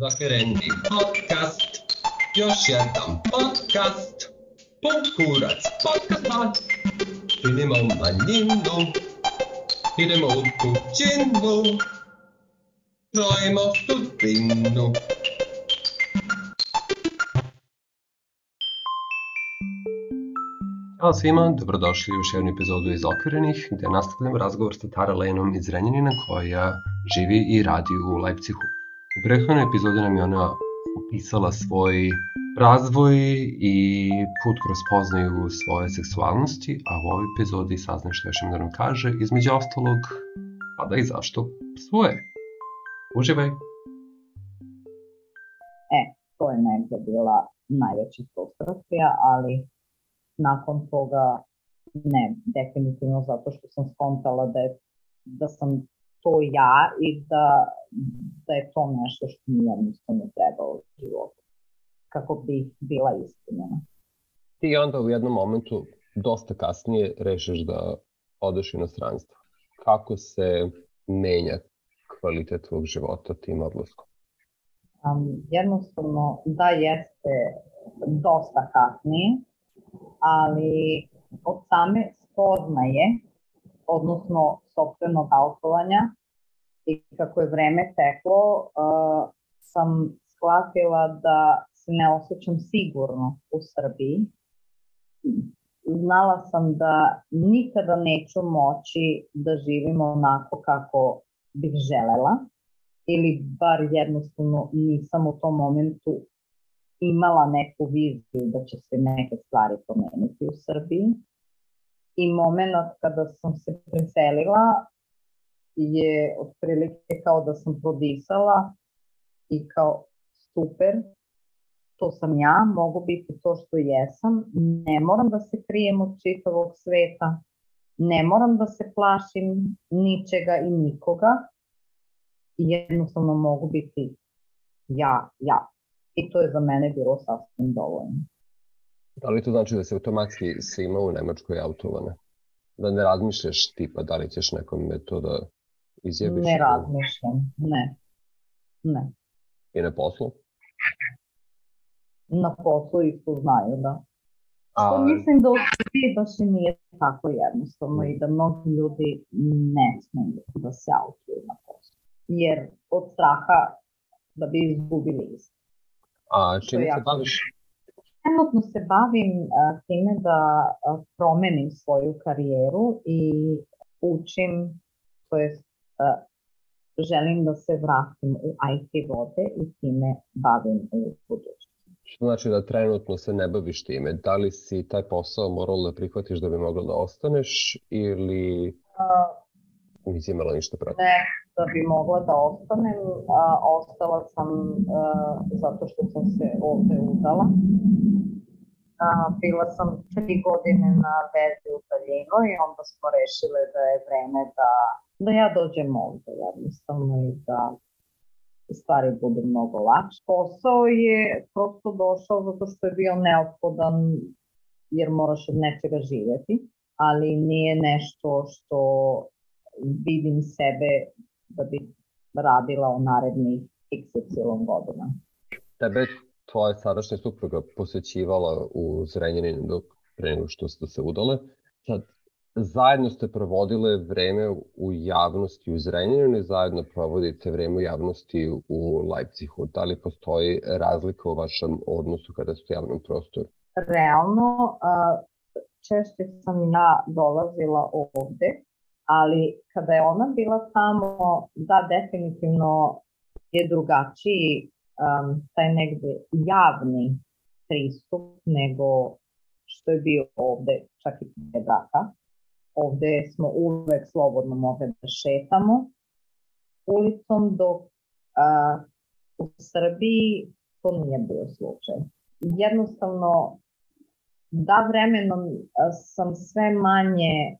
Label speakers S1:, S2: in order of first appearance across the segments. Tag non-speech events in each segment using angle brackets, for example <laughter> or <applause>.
S1: Zakrendi podcast, još jedan podcast, pun kurac podcast, činimo manjinu, idemo u kućinu, krojimo sudbinu. Ćao svima, dobrodošli u još jednu epizodu iz Okvirenih, gde nastavljam razgovor sa Tara Lenom iz Renjanina koja živi i radi u Leipzigu. U prethodnoj epizodi nam je ona opisala svoj razvoj i put kroz poznaju svoje seksualnosti, a u ovoj epizodi saznaš što još im da nam kaže, između ostalog, pa da i zašto svoje. Uživaj!
S2: E, to je negde bila najveća frustracija, ali nakon toga ne, definitivno zato što sam skontala da, je, da sam to ja i da, da je to nešto što mi jednostavno treba u životu kako bi bila istinjena.
S1: Ti onda u jednom momentu dosta kasnije rešiš da odeš u inostranstvo. Kako se menja kvalitet tvog života tim odlaskom?
S2: Um, jednostavno da jeste dosta kasnije, ali od same spoznaje, odnosno sobstvenog autovanja i kako je vreme teklo, uh, sam shvatila da se ne osjećam sigurno u Srbiji. Znala sam da nikada neću moći da živim onako kako bih želela ili bar jednostavno nisam u tom momentu imala neku viziju da će se neke stvari promeniti u Srbiji. I moment kada sam se preselila je otprilike kao da sam prodisala i kao super, to sam ja, mogu biti to što jesam, ne moram da se krijem od čitavog sveta, ne moram da se plašim ničega i nikoga, jednostavno mogu biti ja, ja. I to je za mene bilo sasvim dovoljno.
S1: Da li to znači da se automatski svima u Nemačkoj autovane? Da ne razmišljaš tipa da li ćeš nekom metoda izjebiš?
S2: Ne razmišljam, ne. Ne.
S1: I na poslu?
S2: Na poslu isto znaju, da. Što A... mislim da u Srbiji baš i nije tako jednostavno i da mnogi ljudi ne smeju da se autuju na poslu. Jer od straha da bi izgubili isto.
S1: A čime se baviš?
S2: Trenutno se bavim time da promenim svoju karijeru i učim, to je želim da se vratim u IT vode i time bavim u budućnosti.
S1: Što znači da trenutno se ne baviš time? Da li si taj posao morala da prihvatiš da bi mogla da ostaneš ili uh, nisi imala ništa protiv?
S2: Ne, da bi mogla da ostanem. A, ostala sam a, zato što sam se ovde udala. A, bila sam tri godine na vezi u Taljinu i onda smo rešile da je vreme da da ja dođem ovde jednostavno i da stvari budu mnogo lakše. Posao je prosto došao zato što je bio neophodan jer moraš od nečega živeti, ali nije nešto što vidim sebe da bi radila u narednih XY godina.
S1: Tebe tvoja sadašnja supruga posećivala u Zrenjaninu dok pre nego što ste se udale. Sad, zajedno ste provodile vreme u javnosti u Zrenjaninu i zajedno provodite vreme u javnosti u Leipzigu. Da li postoji razlika u vašem odnosu kada ste u javnom prostoru?
S2: Realno, češće sam ja dolazila ovde, ali kada je ona bila tamo, da, definitivno je drugačiji um, taj negde javni pristup nego što je bio ovde, čak i pre braka ovde smo uvek slobodno mogli da šetamo ulicom, dok a, u Srbiji to nije bio slučaj. Jednostavno, da vremenom sam sve manje,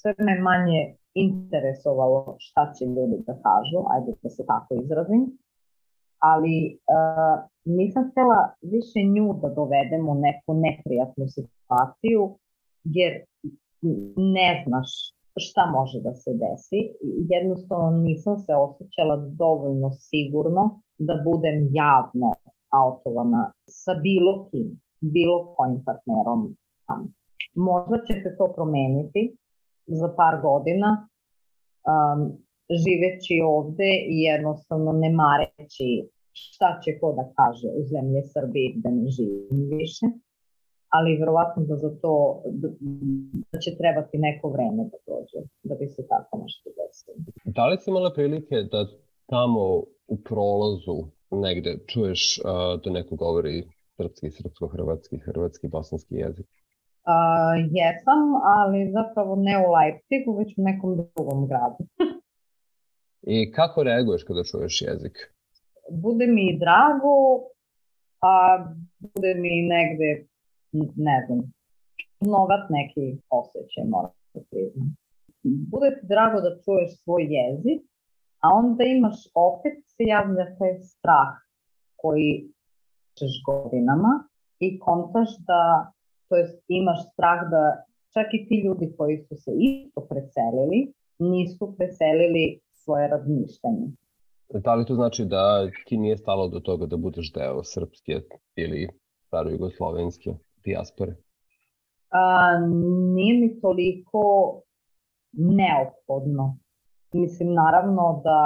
S2: sve me manje interesovalo šta će ljudi da kažu, ajde da se tako izrazim, ali uh, nisam htjela više nju da dovedem u neku neprijatnu situaciju, jer ne znaš šta može da se desi. Jednostavno nisam se osjećala dovoljno sigurno da budem javno autovana sa bilo kim, bilo kojim partnerom. Možda će se to promeniti za par godina, um, živeći ovde i jednostavno ne mareći šta će ko da kaže u zemlje Srbije gde ne živim više, ali verovatno da za to da, da će trebati neko vreme da dođe, da bi se tako nešto desilo.
S1: Da li si imala prilike da tamo u prolazu negde čuješ uh, da neko govori srpski, srpsko-hrvatski, hrvatski, bosanski jezik?
S2: Uh, jesam, ali zapravo ne u Leipzigu, već u nekom drugom gradu.
S1: I kako reaguješ kada čuješ jezik?
S2: Bude mi drago, a bude mi negde, ne znam, novat neki osjećaj, moram da priznam. Bude ti drago da čuješ svoj jezik, a onda imaš opet se javlja taj strah koji češ godinama i kontaš da, to jest imaš strah da čak i ti ljudi koji su se isto preselili, nisu preselili svoje razmišljanje.
S1: Da li to znači da ti nije stalo do toga da budeš deo srpske ili staro-jugoslovenske dijaspore?
S2: A, nije mi toliko neophodno. Mislim, naravno da,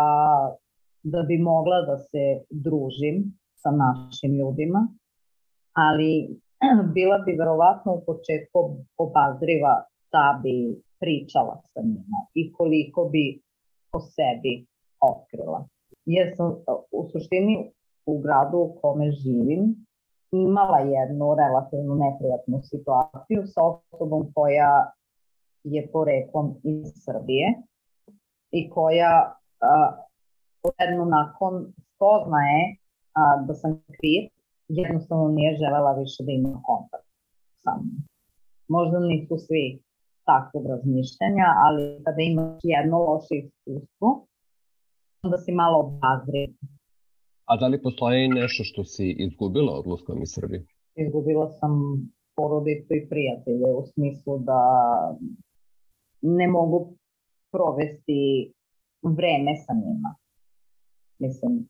S2: da bi mogla da se družim sa našim ljudima, ali <clears throat> bila bi verovatno u početku obazriva da bi pričala sa njima i koliko bi o sebi otkrila. Jer sam u suštini u gradu u kome živim imala jednu relativno neprijatnu situaciju sa osobom koja je poreklom iz Srbije i koja jedno nakon spoznaje a, da sam kriv, jednostavno nije želela više da ima kontakt sa mnom. Možda nisu svi takvog razmišljanja, ali kada imaš jedno loše iskustvo, onda si malo obazriv.
S1: A da li postoji nešto što si izgubila odluskom iz Srbije?
S2: Izgubila sam porodicu i prijatelje u smislu da ne mogu provesti vreme sa njima. Mislim,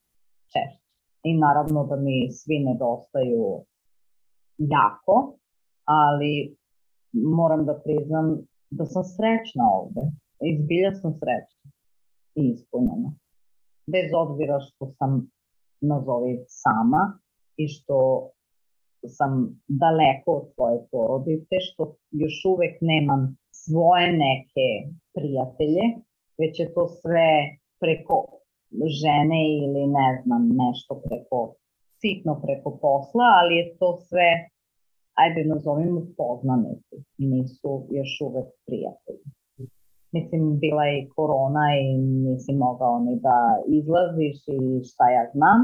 S2: češće. I naravno da mi svi nedostaju jako, ali moram da priznam da sam srećna ovde. Izbilja sam srećna i ispunjena. Bez obzira što sam nazovi sama i što sam daleko od svoje porodice, što još uvek nemam svoje neke prijatelje, već je to sve preko žene ili ne znam nešto preko sitno preko posla, ali je to sve ajde nazovimo poznanici, nisu još uvek prijatelji. Mislim, bila je korona i nisi mogao ni da izlaziš i šta ja znam,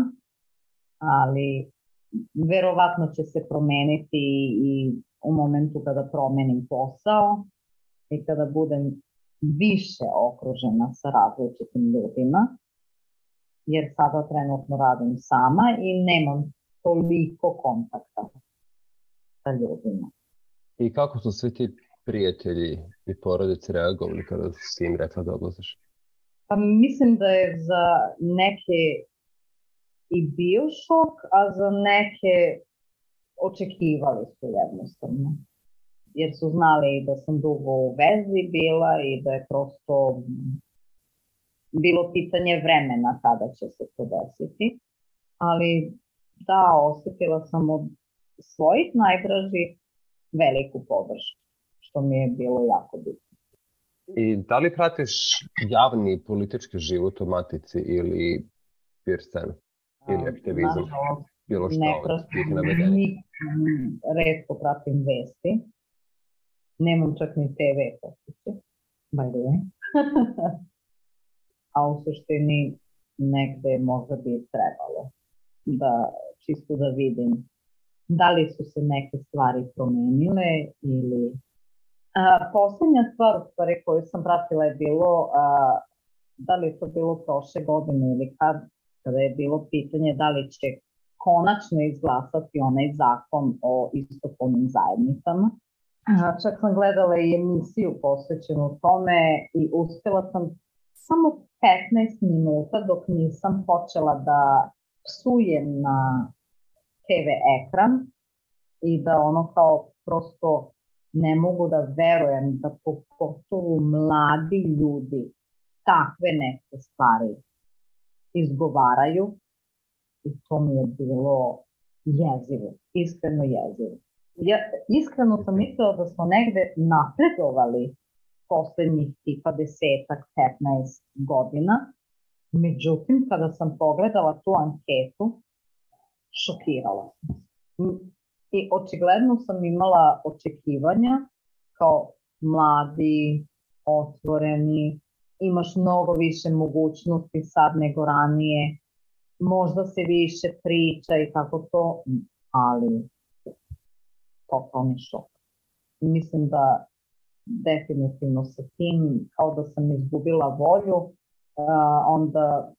S2: ali verovatno će se promeniti i u momentu kada promenim posao i kada budem više okružena sa različitim ljudima, jer sada trenutno radim sama i nemam toliko kontakta sa ljudima.
S1: I kako su svi ti prijatelji i porodice reagovali kada si im rekla da odlaziš?
S2: Pa mislim da je za neke i bio šok, a za neke očekivali su jednostavno. Jer su znali da sam dugo u vezi bila i da je prosto bilo pitanje vremena kada će se to desiti. Ali da, osetila sam od svojih najdražih veliku podršku, što mi je bilo jako bitno.
S1: I da li pratiš javni politički život u Matici ili Pirsen ili aktivizam?
S2: Bilo što ne pratim, redko pratim vesti. Nemam čak ni TV posjeće, by the way. <laughs> A u suštini negde možda bi trebalo da čisto da vidim da li su se neke stvari promenile ili... A, poslednja stvar u stvari koju sam pratila je bilo a, da li je to bilo prošle godine ili kad, kada je bilo pitanje da li će konačno izglasati onaj zakon o istopolnim zajednicama. Čak sam gledala i emisiju posvećenu tome i uspela sam samo 15 minuta dok nisam počela da psujem na TV ekran i da ono kao prosto ne mogu da verujem da pogotovo mladi ljudi takve neke stvari izgovaraju i to mi je bilo jezivo, iskreno jezivo. Ja, iskreno sam mislila da smo negde napredovali poslednjih tipa desetak, 15 godina, međutim kada sam pogledala tu anketu, šokirala sam. I očigledno sam imala očekivanja kao mladi, otvoreni, imaš mnogo više mogućnosti sad nego ranije, možda se više priča i kako to, ali totalni šok. Mislim da definitivno sa tim, kao da sam izgubila volju, onda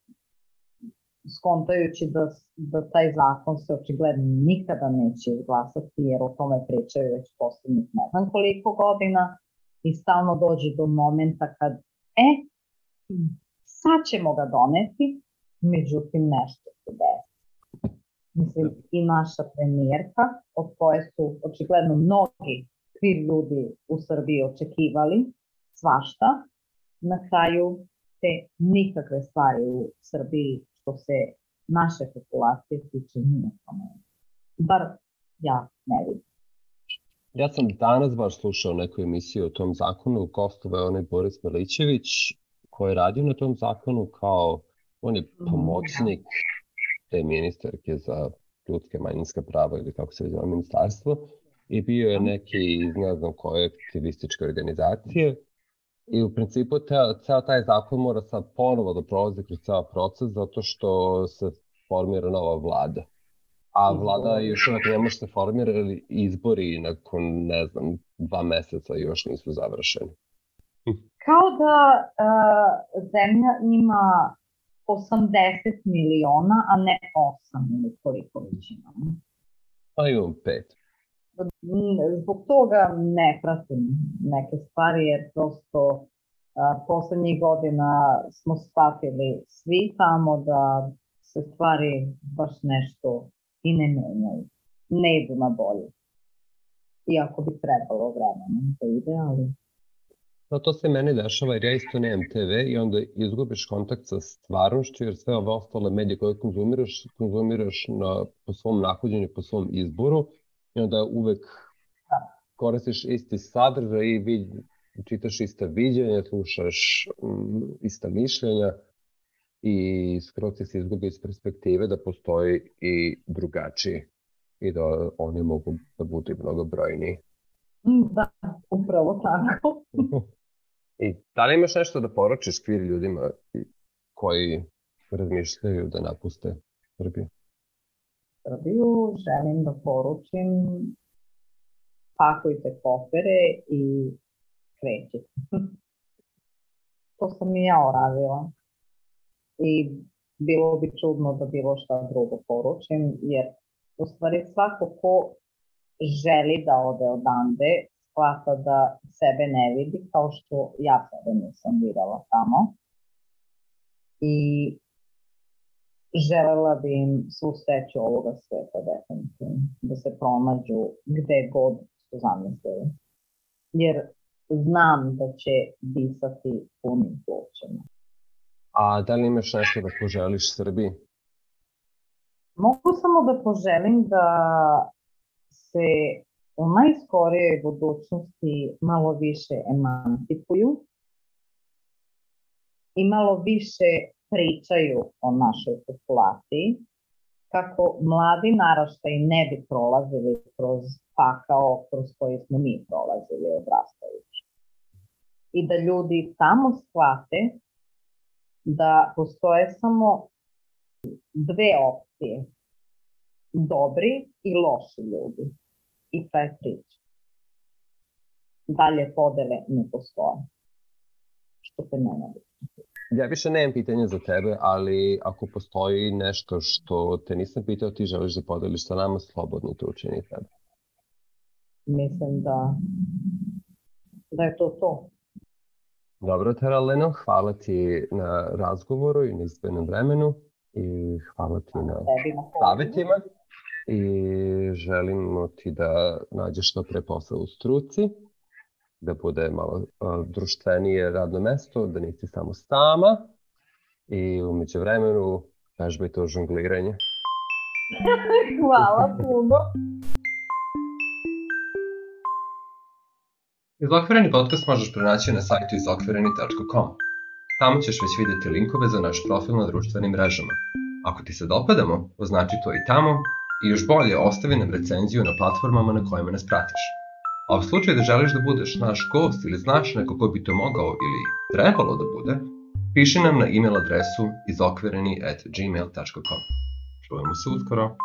S2: skontajući da, da taj zakon se očigledno nikada neće izglasati, jer o tome pričaju već poslednjih ne znam koliko godina i stalno dođe do momenta kad, e, sad ćemo ga doneti, međutim nešto se desi. Mislim, i naša premijerka, od koje su očigledno mnogi svi ljudi u Srbiji očekivali svašta, na kraju te nikakve stvari u Srbiji što se naše populacije tiče nije promenilo. Bar ja ne vidim.
S1: Ja sam danas baš slušao neku emisiju o tom zakonu, Kostova je onaj Boris Milićević, koji je radio na tom zakonu kao On je mhm. pomoćnik te ministarke za ljudske manjinska prava ili kako se zove ministarstvo i bio je neki iz ne znam koje aktivističke organizacije i u principu te, ceo taj zakon mora sad ponovo da prolazi kroz ceo proces zato što se formira nova vlada. A vlada još uvek ne može se formirati izbori nakon, ne znam, dva meseca još nisu završeni.
S2: Kao da uh, zemlja ima 80 miliona, a ne 8 ili koliko već imamo.
S1: Pa imam
S2: 5. Zbog toga ne pratim neke stvari, jer prosto a, poslednjih godina smo shvatili svi tamo da se stvari baš nešto i ne menjaju. Ne idu na bolje. Iako bi trebalo vremena da ide, ali
S1: No to se meni dešava jer ja isto nemam TV i onda izgubiš kontakt sa stvarnošću jer sve ove ostale medije koje konzumiraš, konzumiraš na, po svom nahođenju, po svom izboru i onda uvek koristiš isti sadržaj i vid, čitaš ista viđenja, slušaš um, ista mišljenja i skroz se izgubi iz perspektive da postoji i drugačiji i da oni mogu da budu mnogo brojniji.
S2: Da, upravo tako. <laughs>
S1: I da li imaš nešto da poručiš kvir ljudima koji razmišljaju da napuste Srbiju?
S2: Srbiju želim da poručim pakujte kofere i krećite. <laughs> to sam i ja uradila. I bilo bi čudno da bilo šta drugo poručim, jer u stvari svako ko želi da ode odande, shvata da sebe ne vidi kao što ja sebe nisam videla tamo. I želela bi im svu sreću ovoga sveta definitivno, da se pronađu gde god su zamislili. Jer znam da će disati punim plućima.
S1: A da li imaš nešto da poželiš Srbiji?
S2: Mogu samo da poželim da se u najskorijoj budućnosti malo više emancipuju i malo više pričaju o našoj populaciji, kako mladi naraštaj ne bi prolazili kroz pakao kroz koji smo mi prolazili odrastajući. I da ljudi samo shvate da postoje samo dve opcije, dobri i loši ljudi i to je priča. Dalje podele ne postoje. Što se mene
S1: Ja više nemam pitanja za tebe, ali ako postoji nešto što te nisam pitao, ti želiš da podeliš sa nama, slobodno to učini tebe.
S2: mislim da, da je to to.
S1: Dobro, Teraleno, hvala ti na razgovoru i na izbenom vremenu i hvala ti na savjetima i želimo ti da nađeš što pre posao u struci, da bude malo uh, društvenije radno mesto, da nisi samo sama i umeđu vremenu vežbaj to žongliranje. <laughs>
S2: Hvala puno.
S1: Izokvireni podcast možeš pronaći na sajtu izokvireni.com. Tamo ćeš već videti linkove za naš profil na društvenim mrežama. Ako ti se dopadamo, označi to i tamo i još bolje ostavi nam recenziju na platformama na kojima nas pratiš. A u slučaju da želiš da budeš naš gost ili znaš neko ko bi to mogao ili trebalo da bude, piši nam na e-mail adresu izokvireni at gmail.com. Čujemo se uskoro.